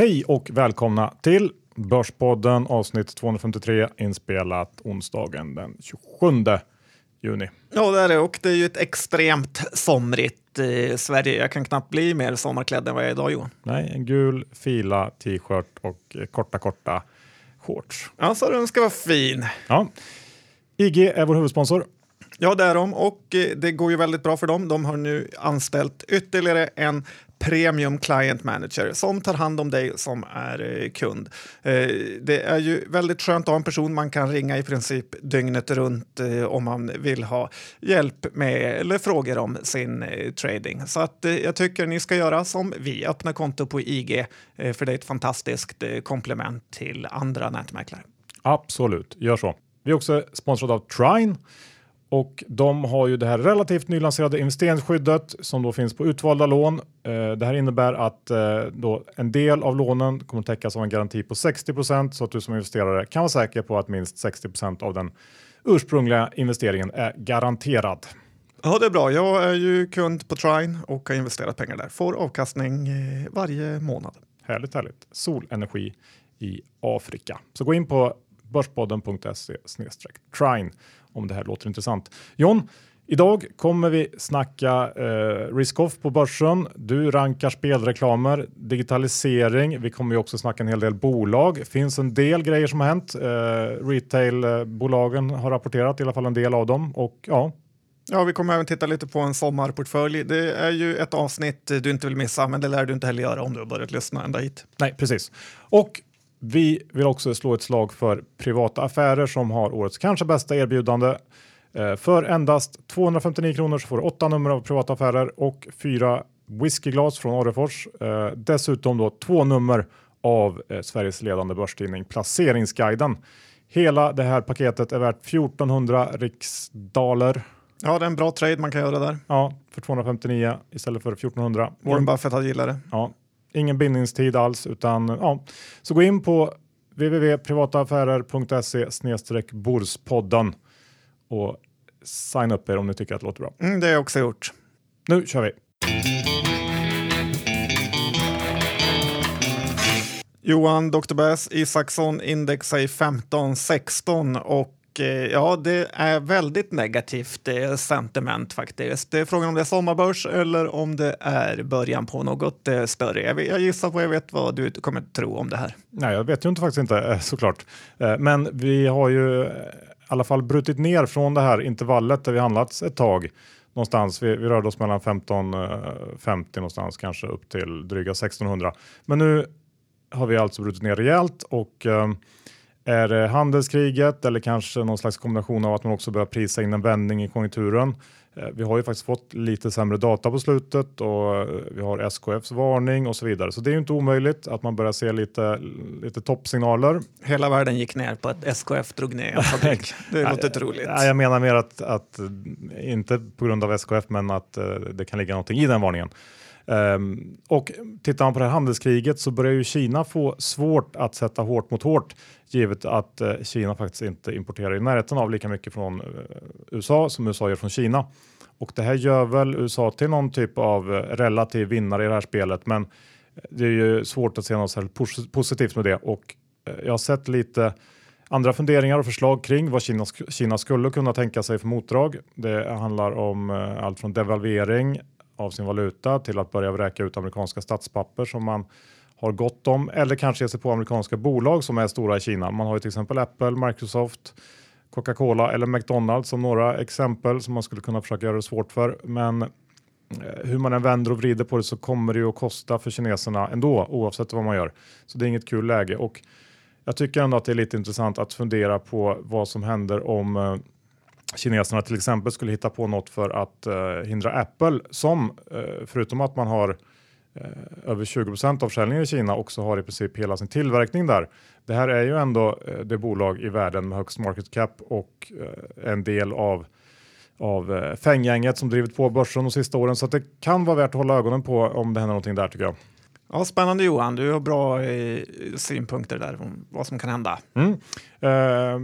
Hej och välkomna till Börspodden avsnitt 253 inspelat onsdagen den 27 juni. Ja, det är det och det är ju ett extremt somrigt eh, Sverige. Jag kan knappt bli mer sommarklädd än vad jag är idag Johan. Nej, en gul fila t-shirt och eh, korta korta shorts. Ja, så den ska vara fin. Ja. IG är vår huvudsponsor. Ja, det är de och eh, det går ju väldigt bra för dem. De har nu anställt ytterligare en Premium Client Manager som tar hand om dig som är eh, kund. Eh, det är ju väldigt skönt att ha en person man kan ringa i princip dygnet runt eh, om man vill ha hjälp med eller frågor om sin trading. Så att jag tycker ni ska göra som vi, öppna konto på IG för det är ett fantastiskt komplement till andra nätmäklare. Absolut, gör så. Vi är också sponsrade av Trine och de har ju det här relativt nylanserade investeringsskyddet som då finns på utvalda lån. Eh, det här innebär att eh, då en del av lånen kommer täckas av en garanti på 60% så att du som investerare kan vara säker på att minst 60% av den ursprungliga investeringen är garanterad. Ja, det är bra. Jag är ju kund på Trine och har investerat pengar där. Får avkastning eh, varje månad. Härligt, härligt. Solenergi i Afrika. Så gå in på börspodden.se trine om det här låter intressant. John, idag kommer vi snacka eh, risk-off på börsen. Du rankar spelreklamer, digitalisering. Vi kommer ju också snacka en hel del bolag. finns en del grejer som har hänt. Eh, Retailbolagen har rapporterat, i alla fall en del av dem. Och ja, Ja, vi kommer även titta lite på en sommarportfölj. Det är ju ett avsnitt du inte vill missa, men det lär du inte heller göra om du har börjat lyssna ända hit. Nej, precis. Och vi vill också slå ett slag för privata affärer som har årets kanske bästa erbjudande. Eh, för endast 259 kronor så får du åtta nummer av privata affärer och fyra whiskyglas från Orrefors. Eh, dessutom då två nummer av eh, Sveriges ledande börstidning Placeringsguiden. Hela det här paketet är värt 1400 riksdaler. Ja, det är en bra trade man kan göra där. Ja, för 259 istället för 1400. Warren Buffett hade gillat det. Ja, ingen bindningstid alls utan ja, så gå in på www.privataaffärer.se borspodden och signa upp er om ni tycker att det låter bra. Mm, det har jag också gjort. Nu kör vi! Johan Dr. Bass Isaksson index är 15-16 och Eh, ja, det är väldigt negativt eh, sentiment faktiskt. Det är frågan om det är sommarbörs eller om det är början på något eh, större. Jag gissar på, jag vet vad du kommer tro om det här. Nej, jag vet ju inte faktiskt inte såklart. Men vi har ju i alla fall brutit ner från det här intervallet där vi handlats ett tag någonstans. Vi, vi rörde oss mellan 1550 någonstans kanske upp till dryga 1600. Men nu har vi alltså brutit ner rejält och är det handelskriget eller kanske någon slags kombination av att man också börjar prisa in en vändning i konjunkturen? Eh, vi har ju faktiskt fått lite sämre data på slutet och eh, vi har SKFs varning och så vidare. Så det är ju inte omöjligt att man börjar se lite, lite toppsignaler. Hela världen gick ner på att SKF drog ner en fabrik. Det låter troligt. Jag menar mer att, att, inte på grund av SKF, men att eh, det kan ligga någonting i den varningen. Um, och tittar man på det här handelskriget så börjar ju Kina få svårt att sätta hårt mot hårt givet att uh, Kina faktiskt inte importerar i närheten av lika mycket från uh, USA som USA gör från Kina. Och det här gör väl USA till någon typ av uh, relativ vinnare i det här spelet men det är ju svårt att se något särskilt pos positivt med det och jag har sett lite andra funderingar och förslag kring vad Kina, Kina skulle kunna tänka sig för motdrag. Det handlar om allt från devalvering av sin valuta till att börja vräka ut amerikanska statspapper som man har gott om eller kanske ge sig på amerikanska bolag som är stora i Kina. Man har ju till exempel Apple, Microsoft, Coca-Cola eller McDonalds som några exempel som man skulle kunna försöka göra det svårt för. Men eh, hur man än vänder och vrider på det så kommer det ju att kosta för kineserna ändå oavsett vad man gör. Så det är inget kul läge och jag tycker ändå att det är lite intressant att fundera på vad som händer om eh, kineserna till exempel skulle hitta på något för att eh, hindra Apple som eh, förutom att man har eh, över 20 av försäljningen i Kina också har i princip hela sin tillverkning där. Det här är ju ändå eh, det bolag i världen med högst market cap och eh, en del av av fänggänget som drivit på börsen de sista åren så att det kan vara värt att hålla ögonen på om det händer någonting där tycker jag. Ja, spännande Johan, du har bra eh, synpunkter där om vad som kan hända. Mm. Eh,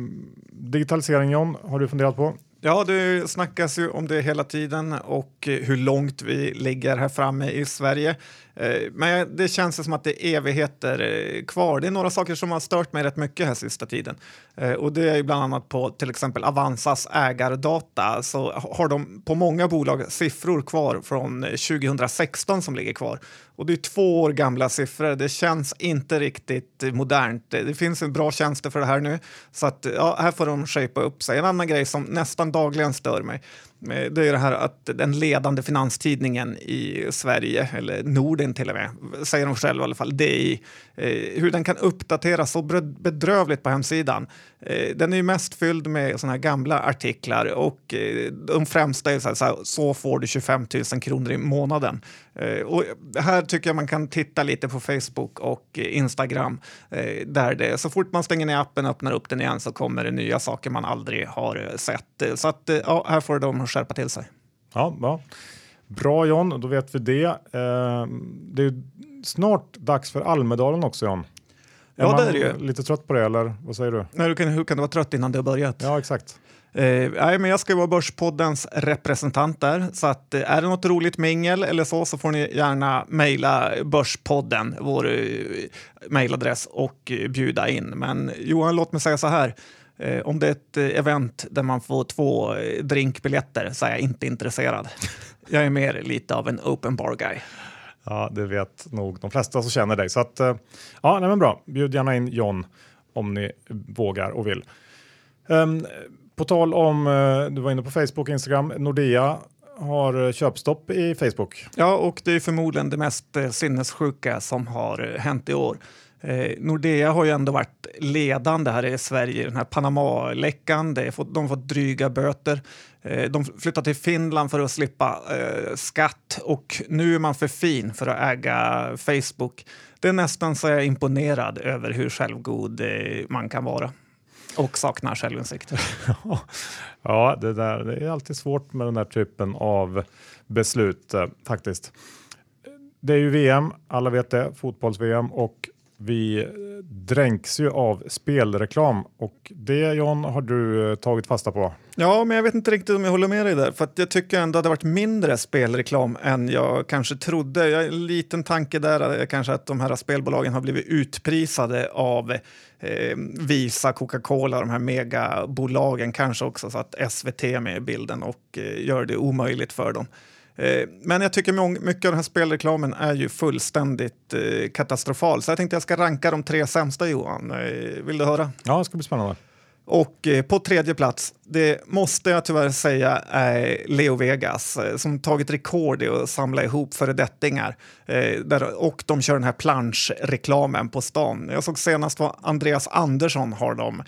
digitalisering John, har du funderat på? Ja, det snackas ju om det hela tiden och hur långt vi ligger här framme i Sverige. Eh, men det känns som att det är evigheter eh, kvar. Det är några saker som har stört mig rätt mycket här sista tiden. Eh, och det är bland annat på till exempel Avanzas ägardata så har de på många bolag siffror kvar från 2016 som ligger kvar. Och det är två år gamla siffror. Det känns inte riktigt modernt. Det finns en bra tjänster för det här nu så att ja, här får de shapea upp sig. En annan grej som nästan dagligen stör mig Eh, det är det här att den ledande finanstidningen i Sverige, eller Norden till och med, säger de själva i alla fall, DI, eh, hur den kan uppdateras så bedrövligt på hemsidan. Eh, den är ju mest fylld med såna här gamla artiklar och eh, de främsta är så, här, så, här, så får du 25 000 kronor i månaden. Eh, och här tycker jag man kan titta lite på Facebook och Instagram där det så fort man stänger ner appen och öppnar upp den igen så kommer det nya saker man aldrig har sett. Så att ja, här får de skärpa till sig. Ja, bra. Bra John, då vet vi det. det är snart dags för Almedalen också John. Ja, det är det ju. Lite trött på det eller vad säger du? Nej, du kan, hur kan du vara trött innan det har börjat? Ja, exakt. Eh, nej, men jag ska vara Börspoddens representant där, så att, eh, är det något roligt mingel eller så så får ni gärna mejla Börspodden, vår eh, mejladress och eh, bjuda in. Men Johan, låt mig säga så här. Eh, om det är ett eh, event där man får två drinkbiljetter så är jag inte intresserad. Jag är mer lite av en open bar guy. Ja, det vet nog de flesta som känner dig. Så att, eh, ja, nej men bra. Bjud gärna in John om ni vågar och vill. Um, på tal om, eh, du var inne på Facebook och Instagram, Nordea har eh, köpstopp i Facebook. Ja, och det är förmodligen det mest sinnessjuka som har hänt i år. Eh, Nordea har ju ändå varit ledande här i Sverige i den här Panama-läckan. De har fått dryga böter. Eh, de flyttade till Finland för att slippa eh, skatt och nu är man för fin för att äga Facebook. Det är nästan så jag är imponerad över hur självgod eh, man kan vara och saknar självinsikt. ja, det, där, det är alltid svårt med den här typen av beslut eh, faktiskt. Det är ju VM, alla vet det, fotbolls-VM och vi dränks ju av spelreklam och det John har du eh, tagit fasta på. Ja, men jag vet inte riktigt om jag håller med dig där, för att jag tycker ändå att det har varit mindre spelreklam än jag kanske trodde. Jag har en liten tanke där, är kanske att de här spelbolagen har blivit utprisade av eh, Visa, Coca-Cola, de här megabolagen kanske också så att SVT är med i bilden och eh, gör det omöjligt för dem. Eh, men jag tycker mycket av den här spelreklamen är ju fullständigt eh, katastrofal. Så jag tänkte jag ska ranka de tre sämsta Johan. Eh, vill du höra? Ja, det ska bli spännande. Och på tredje plats, det måste jag tyvärr säga är Leo Vegas som tagit rekord i att samla ihop föredettingar. och de kör den här planschreklamen på stan. Jag såg senast vad Andreas Andersson har de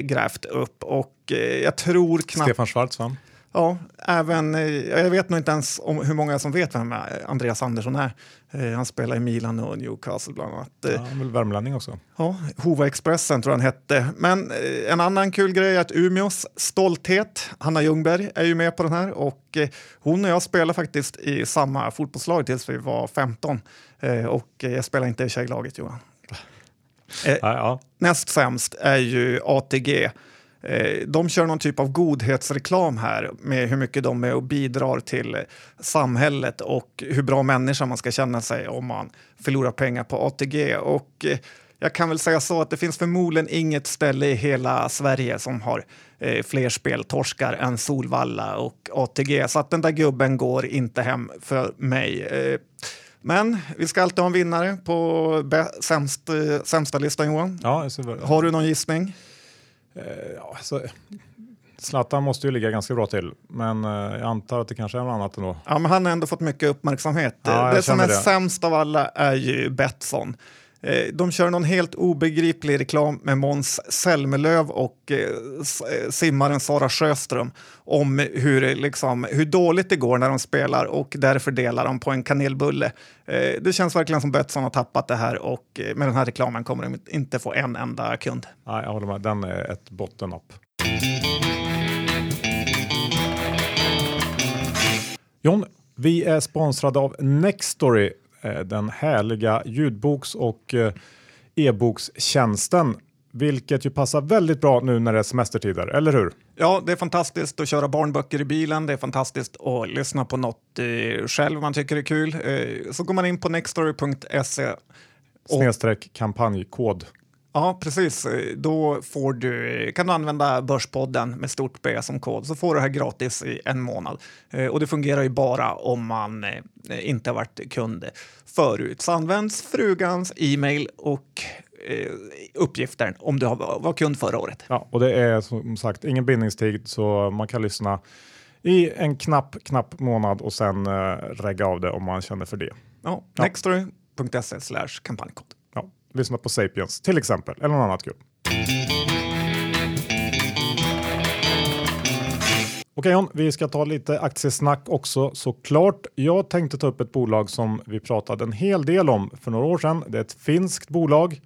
grävt upp och jag tror knappt... Stefan Schwarz va? Ja, även, eh, jag vet nog inte ens om hur många som vet vem Andreas Andersson är. Eh, han spelar i Milan och Newcastle bland annat. Ja, han är väl värmlänning också. Ja, Hova Expressen tror jag han hette. Men eh, en annan kul grej är att Umeås stolthet, Hanna Ljungberg, är ju med på den här och hon och jag spelar faktiskt i samma fotbollslag tills vi var 15 och jag spelar inte i tjejlaget Johan. Ja, ja. Näst sämst är ju ATG Eh, de kör någon typ av godhetsreklam här med hur mycket de är och bidrar till samhället och hur bra människa man ska känna sig om man förlorar pengar på ATG. Och eh, jag kan väl säga så att det finns förmodligen inget ställe i hela Sverige som har eh, fler speltorskar än Solvalla och ATG. Så att den där gubben går inte hem för mig. Men vi ska alltid ha en vinnare på sämst, sämsta listan Johan. Ja, har du någon gissning? Eh, ja, alltså, Zlatan måste ju ligga ganska bra till, men eh, jag antar att det kanske är något annat ändå. Ja, men han har ändå fått mycket uppmärksamhet. Ja, det som är det. sämst av alla är ju Betsson. Eh, de kör någon helt obegriplig reklam med Måns Zelmerlöw och eh, eh, simmaren Sara Sjöström om hur, liksom, hur dåligt det går när de spelar och därför delar de på en kanelbulle. Det känns verkligen som Betsson har tappat det här och med den här reklamen kommer de inte få en enda kund. Nej, jag håller med. Den är ett bottennapp. John, vi är sponsrade av Nextory, den härliga ljudboks och eh, e-bokstjänsten vilket ju passar väldigt bra nu när det är semestertider, eller hur? Ja, det är fantastiskt att köra barnböcker i bilen. Det är fantastiskt att lyssna på något eh, själv man tycker är kul. Eh, så går man in på nextory.se. Snedstreck kampanjkod. Ja, precis. Då får du, kan du använda Börspodden med stort B som kod så får du det här gratis i en månad. Eh, och det fungerar ju bara om man eh, inte har varit kund förut. Så används frugans e-mail och eh, uppgifter om du var kund förra året. Ja, och det är som sagt ingen bindningstid så man kan lyssna i en knapp, knapp månad och sen regga av det om man känner för det. Ja, ja. nextory.se kampanjkod. Lyssna på Sapiens till exempel, eller något annat kul. Okej John, vi ska ta lite aktiesnack också såklart. Jag tänkte ta upp ett bolag som vi pratade en hel del om för några år sedan. Det är ett finskt bolag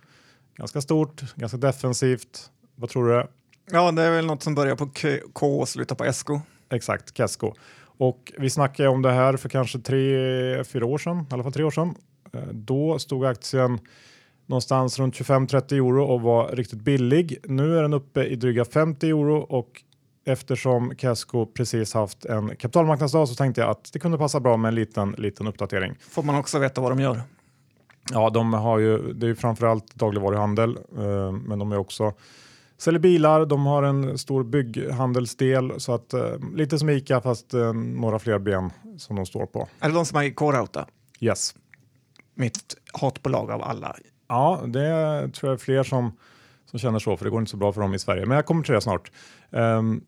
Ganska stort, ganska defensivt. Vad tror du? Ja, det är väl något som börjar på K och slutar på SK. Exakt, Kesko. Och vi snackade om det här för kanske tre, fyra år sedan, i alla fall tre år sedan. Eh, då stod aktien någonstans runt 25-30 euro och var riktigt billig. Nu är den uppe i dryga 50 euro och eftersom Casco precis haft en kapitalmarknadsdag så tänkte jag att det kunde passa bra med en liten, liten uppdatering. Får man också veta vad de gör? Ja, de har ju, det är ju framförallt dagligvaruhandel, eh, men de är också säljer bilar, de har en stor bygghandelsdel så att eh, lite som Ica fast eh, några fler ben som de står på. Är det de som har K-Rauta? Yes. Mitt hatbolag av alla. Ja, det tror jag är fler som, som känner så, för det går inte så bra för dem i Sverige. Men jag kommer till det snart. Um,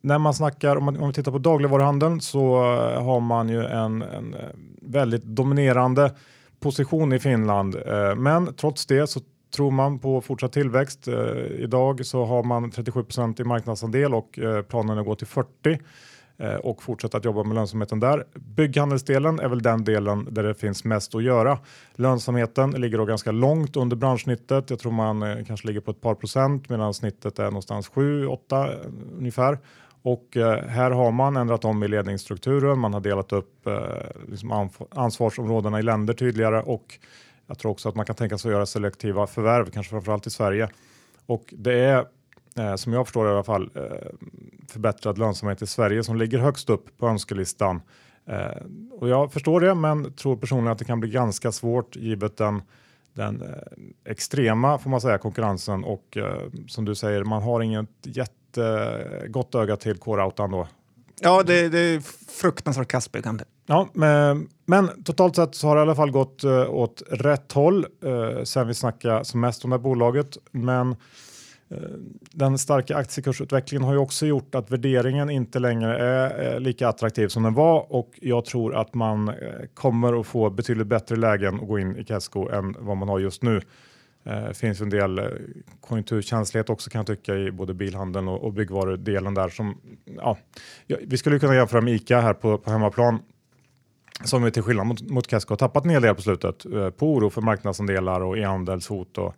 när man snackar, om, man, om vi tittar på dagligvaruhandeln så har man ju en, en eh, väldigt dominerande position i Finland. Uh, men trots det så tror man på fortsatt tillväxt. Uh, idag så har man 37% i marknadsandel och uh, planen är att gå till 40 Eh, och fortsätta att jobba med lönsamheten där. Bygghandelsdelen är väl den delen där det finns mest att göra. Lönsamheten ligger då ganska långt under branschsnittet. Jag tror man eh, kanske ligger på ett par procent medan snittet är någonstans 7-8 eh, ungefär. Och här har man ändrat om i ledningsstrukturen. Man har delat upp liksom ansvarsområdena i länder tydligare och jag tror också att man kan tänka sig att göra selektiva förvärv, kanske framförallt i Sverige. Och det är som jag förstår i alla fall förbättrad lönsamhet i Sverige som ligger högst upp på önskelistan. Eh, och jag förstår det, men tror personligen att det kan bli ganska svårt givet den den eh, extrema får man säga konkurrensen och som du säger, man har inget jätte eh, gott öga till K-Rautan då. Ja, det, det är fruktansvärt kastbyggande. Ja, men, men, totalt sett så har det i alla fall gått eh, åt rätt håll eh, sen vi snackade som mest om det här bolaget. Men eh, Eh, den starka aktiekursutvecklingen har ju också gjort att värderingen inte längre är eh, lika attraktiv som den var och jag tror att man eh, kommer att få betydligt bättre lägen att gå in i Casco än vad man har just nu. Det finns en del konjunkturkänslighet också kan jag tycka i både bilhandeln och, byggvarudelen där som ja, vi skulle kunna jämföra med Ica här på, på hemmaplan som vi till skillnad mot, mot Kesko har tappat en hel del på slutet på oro för marknadsandelar och e-handelshot och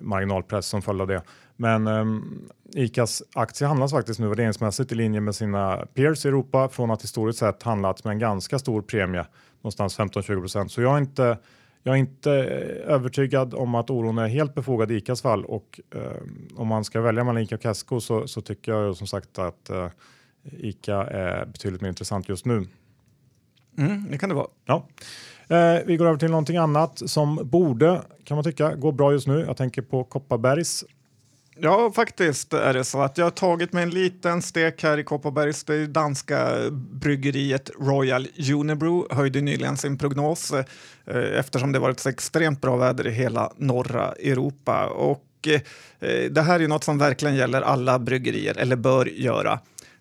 marginalpress som följd av det. Men eh, Icas aktie handlas faktiskt nu värderingsmässigt i linje med sina peers i Europa från att historiskt sett handlats med en ganska stor premie, någonstans 15-20% Så jag är inte jag är inte eh, övertygad om att oron är helt befogad i ICAs fall och eh, om man ska välja mellan ICA och Casco så, så tycker jag som sagt att eh, ICA är betydligt mer intressant just nu. Mm, det kan det vara. Ja. Eh, vi går över till någonting annat som borde, kan man tycka, gå bra just nu. Jag tänker på Kopparbergs Ja, faktiskt är det så att jag har tagit mig en liten stek här i Kopparbergs. Det danska bryggeriet Royal Unibrew höjde nyligen sin prognos eh, eftersom det varit så extremt bra väder i hela norra Europa. Och eh, det här är något som verkligen gäller alla bryggerier, eller bör göra.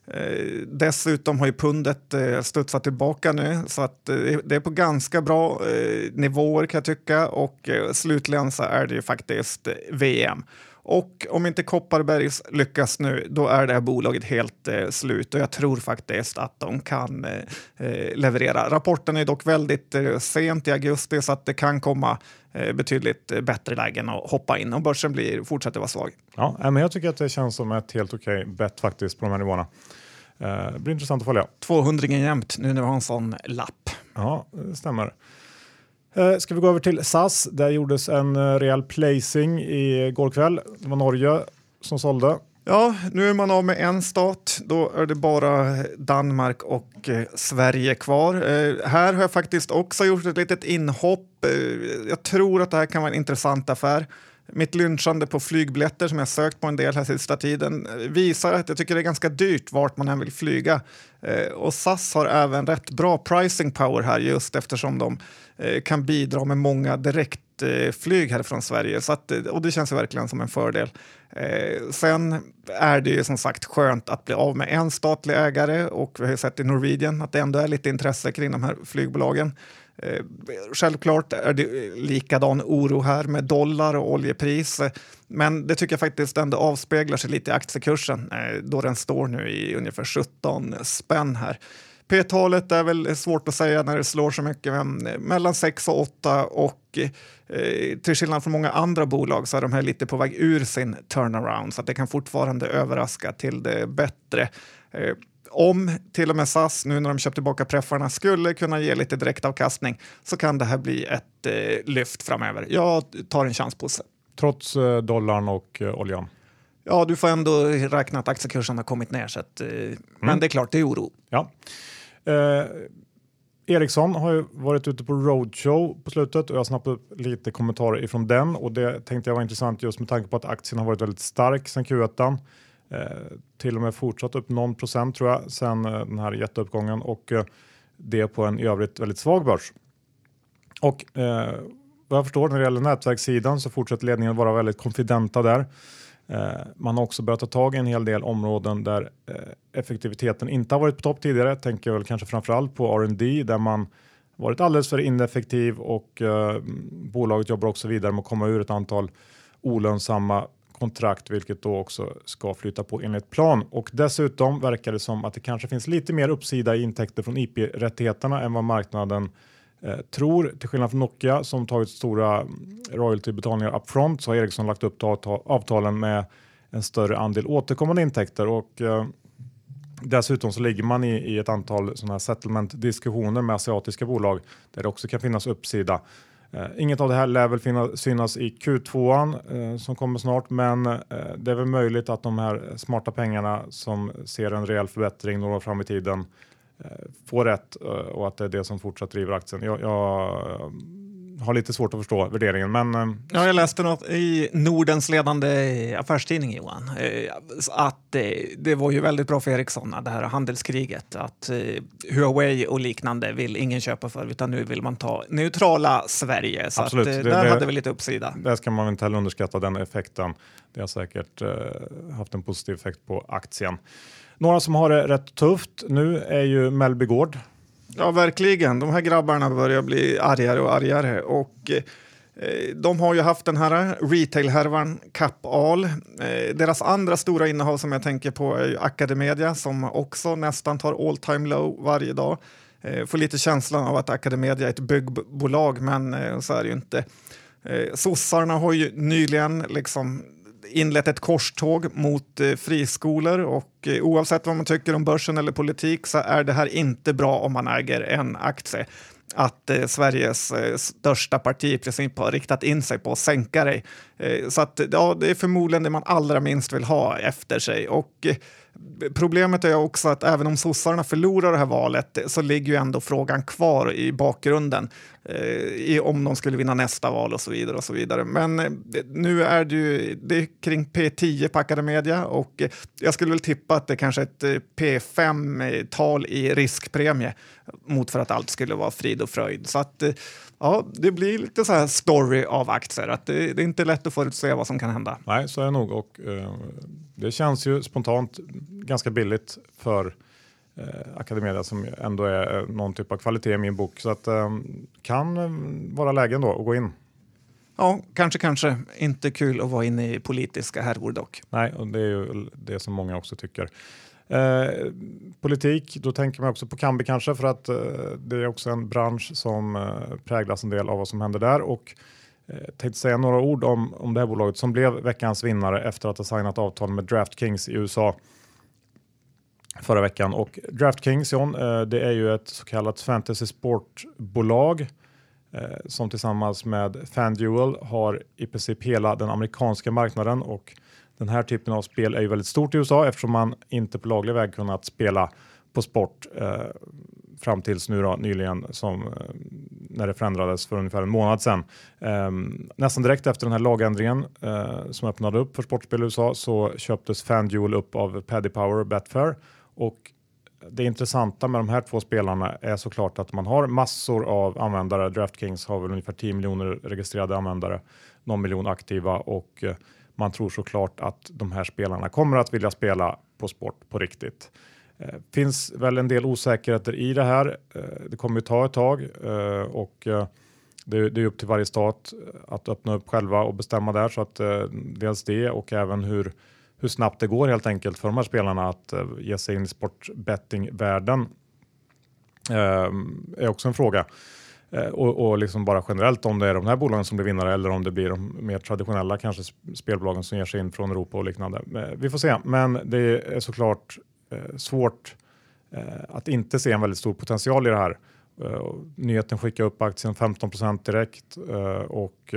Eh, dessutom har ju pundet eh, studsat tillbaka nu så att eh, det är på ganska bra eh, nivåer kan jag tycka och eh, slutligen så är det ju faktiskt VM. Och om inte Kopparbergs lyckas nu, då är det här bolaget helt eh, slut och jag tror faktiskt att de kan eh, eh leverera. Rapporten är dock väldigt eh, sent i augusti så att det kan komma eh, betydligt eh, bättre lägen att hoppa in och börsen blir, fortsätter vara svag. Ja, men jag tycker att det känns som ett helt okej okay bett faktiskt på de här nivåerna. Det blir intressant att följa. 200 jämnt nu när vi har en sån lapp. Ja, det stämmer. Eh, ska vi gå över till SAS? Där gjordes en eh, rejäl placing igår kväll. Det var Norge som sålde. Ja, nu är man av med en stat. Då är det bara Danmark och eh, Sverige kvar. Eh, här har jag faktiskt också gjort ett litet inhopp. Eh, jag tror att det här kan vara en intressant affär. Mitt lynchande på flygbiljetter som jag sökt på en del här sista tiden eh, visar att jag tycker det är ganska dyrt vart man än vill flyga. Och SAS har även rätt bra pricing power här just eftersom de Eh, kan bidra med många direktflyg härifrån Sverige. Så att, eh, och det känns verkligen som en fördel. Eh, sen är det ju som sagt skönt att bli av med en statlig ägare och vi har ju sett i Norwegian att det ändå är lite intresse kring de här flygbolagen. Självklart är det likadan oro här med dollar och oljepris. Men det tycker jag faktiskt ändå avspeglar sig lite i aktiekursen då den står nu i ungefär 17 spänn här. P-talet är väl svårt att säga när det slår så mycket, men mellan 6 och 8 och eh, till skillnad från många andra bolag så är de här lite på väg ur sin turnaround så att det kan fortfarande överraska till det bättre. Eh, om till och med SAS, nu när de köpt tillbaka preffarna, skulle kunna ge lite direktavkastning så kan det här bli ett eh, lyft framöver. Jag tar en chans på sig. Trots eh, dollarn och eh, oljan? Ja, du får ändå räkna att aktiekursen har kommit ner. Så att, eh, mm. Men det är klart, det är oro. Ja. Eh, Ericsson har ju varit ute på roadshow på slutet och jag snappade upp lite kommentarer ifrån den och det tänkte jag var intressant just med tanke på att aktien har varit väldigt stark sedan Q1. Eh, till och med fortsatt upp någon procent tror jag sen eh, den här jätteuppgången och eh, det på en i övrigt väldigt svag börs. Och eh, vad jag förstår när det gäller nätverkssidan så fortsätter ledningen vara väldigt konfidenta där. Eh, man har också börjat ta tag i en hel del områden där eh, effektiviteten inte har varit på topp tidigare. Tänker väl kanske framförallt på R&D där man varit alldeles för ineffektiv och eh, bolaget jobbar också vidare med att komma ur ett antal olönsamma kontrakt, vilket då också ska flytta på enligt plan. Och dessutom verkar det som att det kanske finns lite mer uppsida i intäkter från IP-rättigheterna än vad marknaden eh, Eh, tror. Till skillnad från Nokia som tagit stora royaltybetalningar upfront så har Ericsson lagt upp avtalen med en större andel återkommande intäkter och eh, Dessutom så ligger man i, i ett antal sådana här settlement diskussioner med asiatiska bolag där det också kan finnas uppsida. Eh, inget av det här lär väl finna, synas i Q2 eh, som kommer snart, men eh, det är väl möjligt att de här smarta pengarna som ser en rejäl förbättring några år fram i tiden eh, får rätt eh, och att det är det som fortsatt driver aktien. Jag, jag har lite svårt att förstå värderingen. Men, eh, ja, jag läste något i Nordens ledande affärstidning, Johan, eh, att eh, det var ju väldigt bra för Ericsson, det här handelskriget. Att Huawei och liknande vill ingen köpa för, utan nu vill man ta neutrala Sverige. Så Absolut. Att, där det, hade vi lite uppsida. Där ska man inte heller underskatta den effekten. Det har säkert haft en positiv effekt på aktien. Några som har det rätt tufft nu är ju Mellby Gård Ja, verkligen. De här grabbarna börjar bli argare och argare. Och, eh, de har ju haft den här retail-härvan Kappahl. Eh, deras andra stora innehav som jag tänker på är ju Academedia som också nästan tar all time low varje dag. Eh, får lite känslan av att Academedia är ett byggbolag, men eh, så är det ju inte. Eh, sossarna har ju nyligen liksom inlett ett korståg mot eh, friskolor och eh, oavsett vad man tycker om börsen eller politik så är det här inte bra om man äger en aktie att eh, Sveriges eh, största parti i princip har riktat in sig på att sänka dig. Eh, så att, ja, det är förmodligen det man allra minst vill ha efter sig. Och, eh, Problemet är också att även om sossarna förlorar det här valet så ligger ju ändå frågan kvar i bakgrunden eh, om de skulle vinna nästa val och så vidare. och så vidare. Men eh, nu är det ju det är kring P10 på Academedia och eh, jag skulle väl tippa att det kanske är ett eh, P5-tal i riskpremie mot för att allt skulle vara frid och fröjd. Så att eh, ja, det blir lite så här story av aktier. Att det, det är inte lätt att förutse vad som kan hända. Nej, så är det nog. Och, uh, det känns ju spontant ganska billigt för uh, Academedia som ändå är uh, någon typ av kvalitet i min bok. Så att um, kan um, vara lägen då att gå in. Ja, kanske, kanske. Inte kul att vara inne i politiska härvor dock. Nej, och det är ju det som många också tycker. Eh, politik, då tänker man också på Kambi kanske för att eh, det är också en bransch som eh, präglas en del av vad som händer där. Och eh, tänkte säga några ord om, om det här bolaget som blev veckans vinnare efter att ha signat avtal med DraftKings i USA förra veckan. Och DraftKings John, eh, det är ju ett så kallat fantasy sportbolag eh, som tillsammans med FanDuel har i princip hela den amerikanska marknaden och den här typen av spel är ju väldigt stort i USA eftersom man inte på laglig väg kunnat spela på sport eh, fram tills nu då, nyligen som eh, när det förändrades för ungefär en månad sedan. Eh, nästan direkt efter den här lagändringen eh, som öppnade upp för sportspel i USA så köptes FanDuel upp av Paddy Power och Betfair och det intressanta med de här två spelarna är såklart att man har massor av användare. DraftKings har väl ungefär 10 miljoner registrerade användare, någon miljon aktiva och eh, man tror såklart att de här spelarna kommer att vilja spela på sport på riktigt. Eh, finns väl en del osäkerheter i det här. Eh, det kommer ju ta ett tag eh, och eh, det, det, är upp till varje stat eh, att öppna upp själva och bestämma där så att eh, dels det och även hur, hur snabbt det går helt enkelt för de här spelarna att eh, ge sig in i sportbettingvärlden eh, är också en fråga. Eh, och, och liksom bara generellt om det är de här bolagen som blir vinnare eller om det blir de mer traditionella kanske spelbolagen som ger sig in från Europa och liknande. Eh, vi får se, men det är såklart eh, svårt att inte se en väldigt stor potential i det här. Nyheten skickade upp aktien 15% direkt och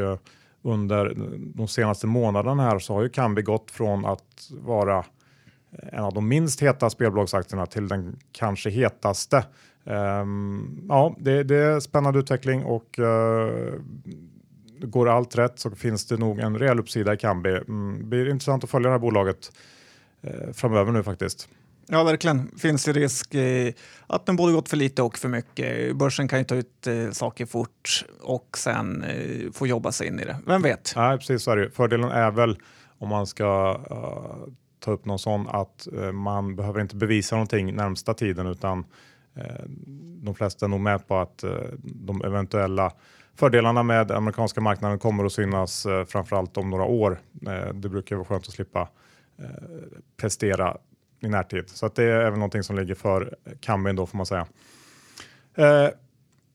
under de senaste månaderna här så har ju Kambi gått från att vara en av de minst heta spelbolagsaktierna till den kanske hetaste. Um, ja, det, det, är spännande utveckling och uh, går allt rätt så finns det nog en rejäl uppsida i Kambi. Mm, det blir intressant att följa det här bolaget uh, framöver nu faktiskt. Ja, verkligen. Finns ju risk eh, att den både gått för lite och för mycket. Börsen kan ju ta ut eh, saker fort och sen eh, få jobba sig in i det. Vem vet? Nej, precis så är det. Fördelen är väl om man ska uh, ta upp någon sån att uh, man behöver inte bevisa någonting närmsta tiden utan Eh, de flesta är nog med på att eh, de eventuella fördelarna med amerikanska marknaden kommer att synas eh, framförallt om några år. det brukar vara skönt att slippa prestera i närtid. Så att det är även någonting som ligger för Cambin då får man säga.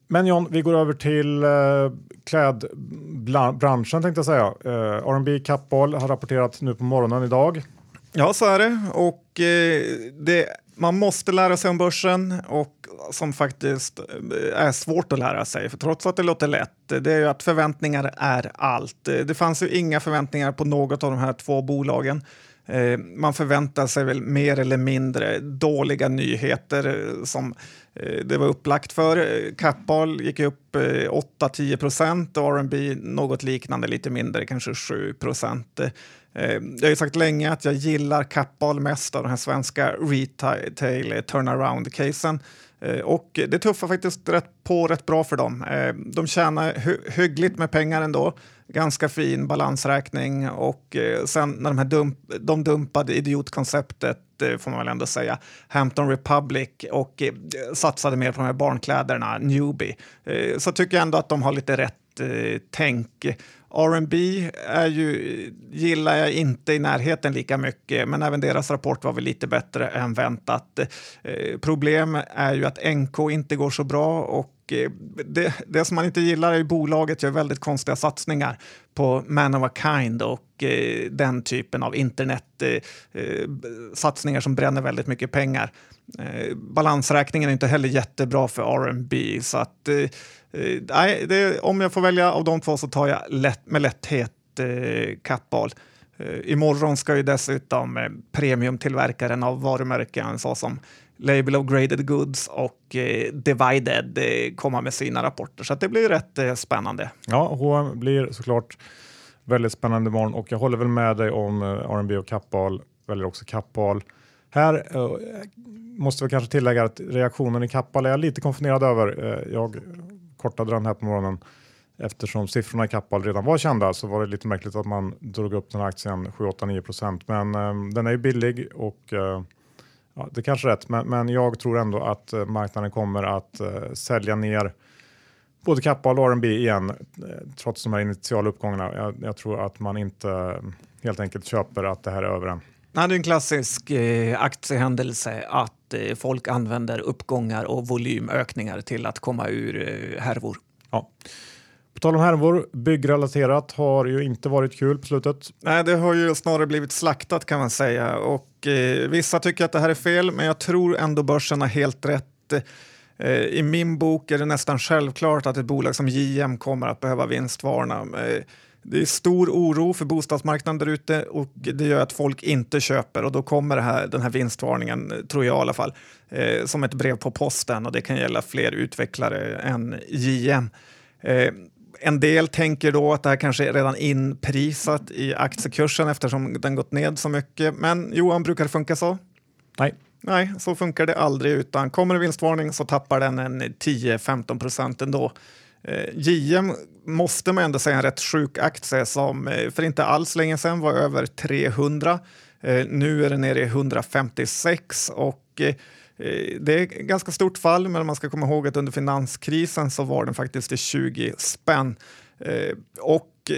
Men John, vi går över till klädbranschen tänkte jag säga. R&B Kappahl har rapporterat nu på morgonen idag. Ja, så är det. Och eh, det, man måste lära sig om börsen och som faktiskt eh, är svårt att lära sig. För trots att det låter lätt, det är ju att förväntningar är allt. Eh, det fanns ju inga förväntningar på något av de här två bolagen. Eh, man förväntar sig väl mer eller mindre dåliga nyheter som det var upplagt för. Kappahl gick upp 8-10 procent och R&B något liknande, lite mindre, kanske 7 procent. Eh, jag har ju sagt länge att jag gillar Kappahl mest av den här svenska retail turnaround-casen. Eh, och det tuffar faktiskt rätt på rätt bra för dem. Eh, de tjänar hyggligt med pengar ändå ganska fin balansräkning och sen när de, här dump, de dumpade idiotkonceptet får man väl ändå säga, Hampton Republic och satsade mer på de här barnkläderna, Newbie, så tycker jag ändå att de har lite rätt eh, tänk. R&B är ju, gillar jag inte i närheten lika mycket, men även deras rapport var väl lite bättre än väntat. Eh, problem är ju att NK inte går så bra och Eh, det, det som man inte gillar är ju bolaget gör väldigt konstiga satsningar på man of a kind och eh, den typen av internetsatsningar eh, eh som bränner väldigt mycket pengar. Eh, balansräkningen är inte heller jättebra för R&B så att eh, Eh, nej, det, om jag får välja av de två så tar jag lätt, med lätthet eh, Kappahl. Eh, imorgon ska ju dessutom eh, premiumtillverkaren av varumärken såsom Label of Graded Goods och eh, Divided eh, komma med sina rapporter. Så det blir rätt eh, spännande. Ja, H&M blir såklart väldigt spännande imorgon och jag håller väl med dig om eh, R&B och Kappahl, väljer också Kappahl. Här eh, måste vi kanske tillägga att reaktionen i Kappahl är jag lite konfunderad över. Eh, jag kortade den här på morgonen eftersom siffrorna i Kappahl redan var kända så var det lite märkligt att man drog upp den här aktien 7, 8, 9 procent. Men eh, den är ju billig och eh, Ja, det kanske är rätt, men, men jag tror ändå att eh, marknaden kommer att eh, sälja ner både Kappahl och R&B igen eh, trots de här initiala uppgångarna. Jag, jag, tror att man inte helt enkelt köper att det här är över än. Nej, det är en klassisk eh, aktiehändelse att eh, folk använder uppgångar och volymökningar till att komma ur eh, härvor. Ja. På tal om härvor, byggrelaterat har ju inte varit kul på slutet. Nej, det har ju snarare blivit slaktat kan man säga och eh, vissa tycker att det här är fel, men jag tror ändå börsen har helt rätt. Eh, I min bok är det nästan självklart att ett bolag som JM kommer att behöva vinstvarna. Eh, det är stor oro för bostadsmarknaden där ute och det gör att folk inte köper och då kommer här, den här vinstvarningen, tror jag i alla fall, eh, som ett brev på posten och det kan gälla fler utvecklare än JM. Eh, en del tänker då att det här kanske är redan inprisat i aktiekursen eftersom den gått ned så mycket. Men Johan, brukar det funka så? Nej. Nej, så funkar det aldrig. Utan kommer det vinstvarning så tappar den en 10-15 procent ändå. Eh, JM måste man ändå säga en rätt sjuk aktie som eh, för inte alls länge sedan var över 300. Eh, nu är den nere i 156 och det är ett ganska stort fall, men man ska komma ihåg att under finanskrisen så var den faktiskt i 20 spänn. Och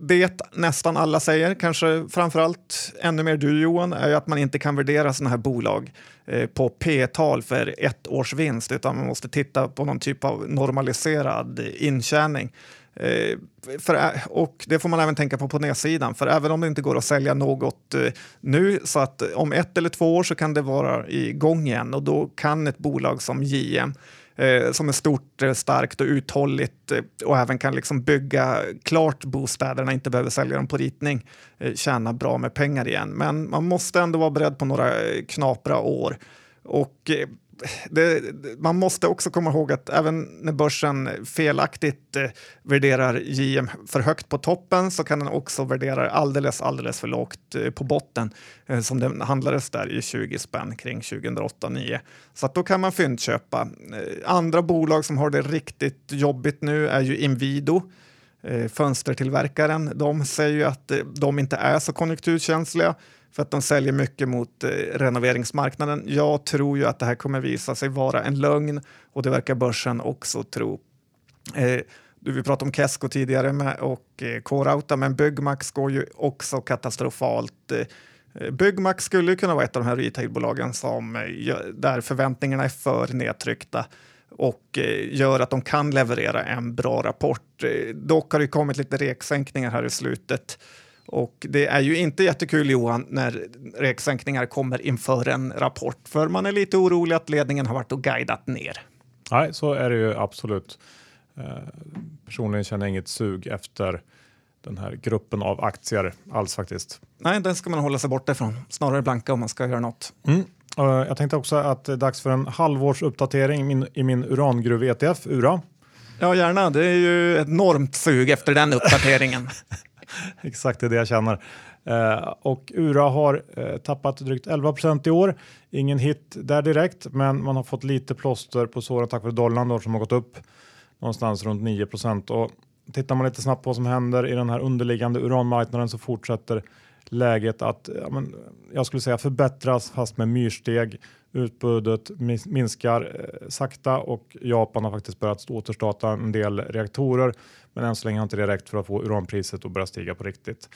det nästan alla säger, kanske framförallt ännu mer du Johan, är att man inte kan värdera sådana här bolag eh, på P-tal för ett års vinst, utan man måste titta på någon typ av normaliserad intjäning. Eh, för, och det får man även tänka på på nedsidan, för även om det inte går att sälja något eh, nu, så att om ett eller två år så kan det vara igång igen och då kan ett bolag som JM eh, som är stort, eh, starkt och uthålligt eh, och även kan liksom bygga klart bostäderna, inte behöver sälja dem på ritning, eh, tjäna bra med pengar igen. Men man måste ändå vara beredd på några knapra år. Och det, man måste också komma ihåg att även när börsen felaktigt eh, värderar JM för högt på toppen så kan den också värdera alldeles, alldeles för lågt eh, på botten eh, som den handlades där i 20 spänn kring 2008-2009. Så att då kan man fyndköpa. Eh, andra bolag som har det riktigt jobbigt nu är ju Inwido eh, fönstertillverkaren. De säger ju att eh, de inte är så konjunkturkänsliga för att de säljer mycket mot eh, renoveringsmarknaden. Jag tror ju att det här kommer visa sig vara en lögn och det verkar börsen också tro. Eh, vi pratade om Kesko tidigare med, och eh, K-Rauta, men Byggmax går ju också katastrofalt. Eh, Byggmax skulle kunna vara ett av de här retailbolagen som, eh, där förväntningarna är för nedtryckta och eh, gör att de kan leverera en bra rapport. Eh, dock har det kommit lite reksänkningar här i slutet och det är ju inte jättekul Johan när räksänkningar kommer inför en rapport för man är lite orolig att ledningen har varit och guidat ner. Nej, så är det ju absolut. Eh, personligen känner jag inget sug efter den här gruppen av aktier alls faktiskt. Nej, den ska man hålla sig borta ifrån. Snarare blanka om man ska göra något. Mm. Jag tänkte också att det är dags för en halvårsuppdatering i min, i min urangruv-ETF, URA. Ja, gärna. Det är ju ett enormt sug efter den uppdateringen. Exakt, det är det jag känner. Eh, och Ura har eh, tappat drygt 11% i år. Ingen hit där direkt, men man har fått lite plåster på såren tack vare dollarn då som har gått upp någonstans runt 9 och tittar man lite snabbt på vad som händer i den här underliggande uranmarknaden så fortsätter läget att ja, men, jag skulle säga förbättras fast med myrsteg. Utbudet minskar eh, sakta och Japan har faktiskt börjat återstarta en del reaktorer. Men än så länge har inte det räckt för att få uranpriset att börja stiga på riktigt.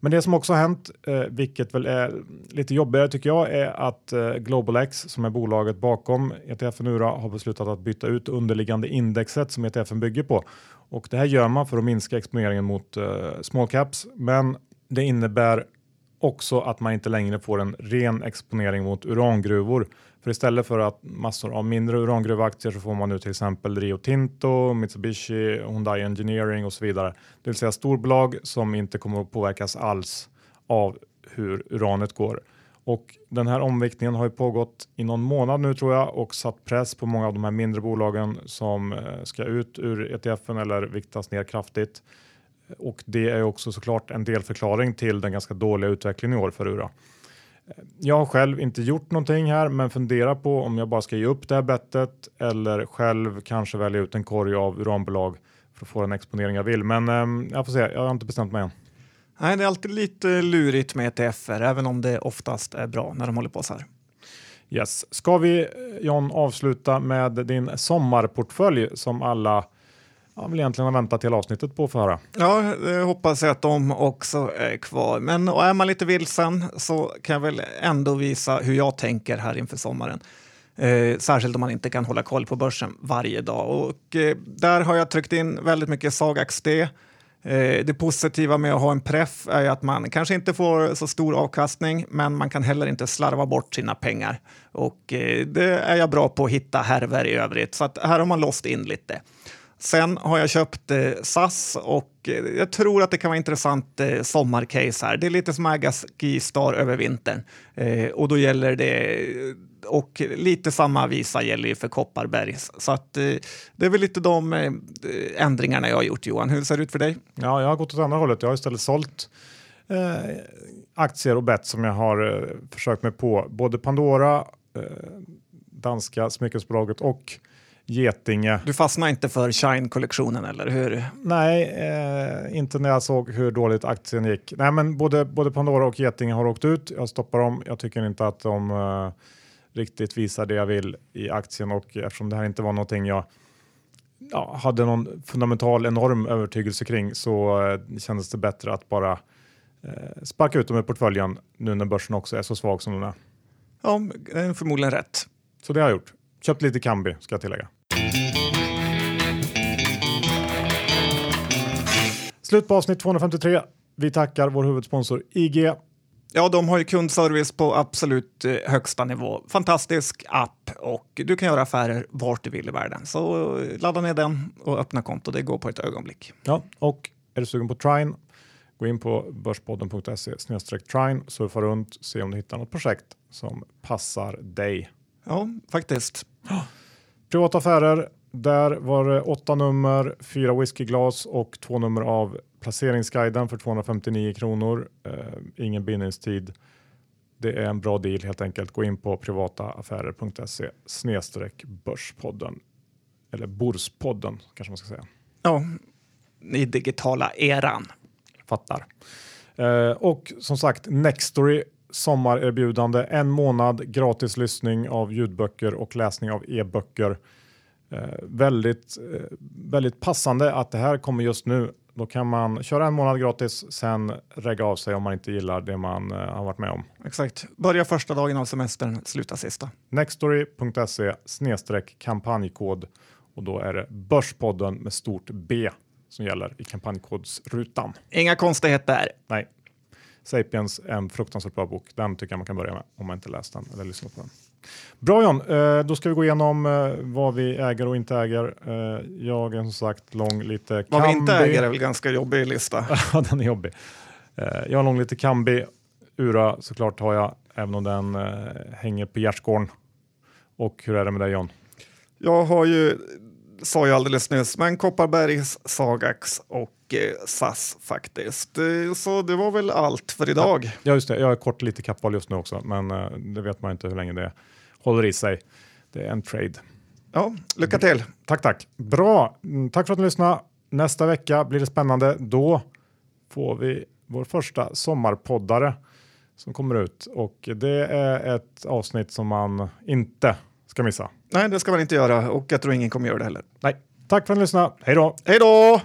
Men det som också har hänt, eh, vilket väl är lite jobbigare tycker jag, är att eh, GlobalX som är bolaget bakom ETFen Ura har beslutat att byta ut underliggande indexet som ETFen bygger på. Och det här gör man för att minska exponeringen mot eh, small caps. Men det innebär också att man inte längre får en ren exponering mot urangruvor. För istället för att massor av mindre urangruvaktier så får man nu till exempel Rio Tinto, Mitsubishi, Hyundai Engineering och så vidare. Det vill säga storbolag som inte kommer att påverkas alls av hur uranet går. Och den här omviktningen har ju pågått i någon månad nu tror jag och satt press på många av de här mindre bolagen som eh, ska ut ur ETFen eller viktas ner kraftigt. Och det är också såklart en delförklaring till den ganska dåliga utvecklingen i år för Ura. Jag har själv inte gjort någonting här, men funderar på om jag bara ska ge upp det här bettet eller själv kanske välja ut en korg av uranbolag för att få den exponering jag vill. Men eh, jag får se, jag har inte bestämt mig än. Nej, det är alltid lite lurigt med ETFer, även om det oftast är bra när de håller på så här. Yes. Ska vi John avsluta med din sommarportfölj som alla han vill egentligen ha väntat till avsnittet på att få höra. Ja, det hoppas jag att de också är kvar. Men och är man lite vilsen så kan jag väl ändå visa hur jag tänker här inför sommaren. Eh, särskilt om man inte kan hålla koll på börsen varje dag. Och, eh, där har jag tryckt in väldigt mycket Sagax D. Eh, det positiva med att ha en preff är att man kanske inte får så stor avkastning, men man kan heller inte slarva bort sina pengar. Och eh, det är jag bra på att hitta härver i övrigt, så att här har man låst in lite. Sen har jag köpt eh, SAS och eh, jag tror att det kan vara intressant eh, sommarcase här. Det är lite som att äga Skistar över vintern eh, och då gäller det eh, och lite samma visa gäller ju för Kopparberg. Så att, eh, det är väl lite de eh, ändringarna jag har gjort Johan. Hur ser det ut för dig? Ja, jag har gått åt andra hållet. Jag har istället sålt eh, aktier och bett som jag har eh, försökt mig på. Både Pandora, eh, danska smyckesbolaget och Getinge. Du fastnar inte för Shine-kollektionen eller hur? Nej, eh, inte när jag såg hur dåligt aktien gick. Nej, men både, både Pandora och Getinge har åkt ut. Jag stoppar dem. Jag tycker inte att de eh, riktigt visar det jag vill i aktien och eftersom det här inte var någonting jag ja, hade någon fundamental enorm övertygelse kring så eh, kändes det bättre att bara eh, sparka ut dem i portföljen nu när börsen också är så svag som den är. Ja, det är förmodligen rätt. Så det har jag gjort. Köpt lite Kambi ska jag tillägga. Slut på avsnitt 253. Vi tackar vår huvudsponsor IG. Ja, de har ju kundservice på absolut eh, högsta nivå. Fantastisk app och du kan göra affärer vart du vill i världen. Så eh, ladda ner den och öppna konto. Det går på ett ögonblick. Ja, och är du sugen på Trine? Gå in på börspodden.se trine, surfa runt, se om du hittar något projekt som passar dig. Ja, faktiskt. Privata affärer, där var det åtta nummer, fyra whiskyglas och två nummer av placeringsguiden för 259 kronor. Eh, ingen bindningstid. Det är en bra deal helt enkelt. Gå in på privataaffärer.se snedstreck börspodden. Eller Borspodden kanske man ska säga. Ja, i digitala eran. Fattar. Eh, och som sagt, Nextory sommarerbjudande. En månad gratis lyssning av ljudböcker och läsning av e-böcker. Eh, väldigt, eh, väldigt passande att det här kommer just nu. Då kan man köra en månad gratis, sen regga av sig om man inte gillar det man eh, har varit med om. Exakt. Börja första dagen av semestern, sluta sista. Nextory.se snedstreck kampanjkod och då är det Börspodden med stort B som gäller i kampanjkodsrutan. Inga konstigheter. Nej. Sapiens är en fruktansvärt bra bok. Den tycker jag man kan börja med om man inte läst den eller lyssnat på den. Bra John, eh, då ska vi gå igenom eh, vad vi äger och inte äger. Eh, jag är som sagt lång lite Vad vi inte äger är väl ganska jobbig lista. ja, den är jobbig. Jag har lång lite Kambi. Ura såklart har jag, även om den hänger på gärdsgården. Och hur är det med dig John? Jag har ju, sa jag alldeles nyss, men Kopparbergs, Sagax och SAS faktiskt. Så det var väl allt för idag. Ja, just det. Jag är kort lite kappval just nu också, men det vet man inte hur länge det håller i sig. Det är en trade. Ja, lycka till! Tack, tack. Bra! Mm, tack för att ni lyssnade. Nästa vecka blir det spännande. Då får vi vår första sommarpoddare som kommer ut och det är ett avsnitt som man inte ska missa. Nej, det ska man inte göra och jag tror ingen kommer göra det heller. Nej, tack för att ni lyssnade. Hej då! Hej då!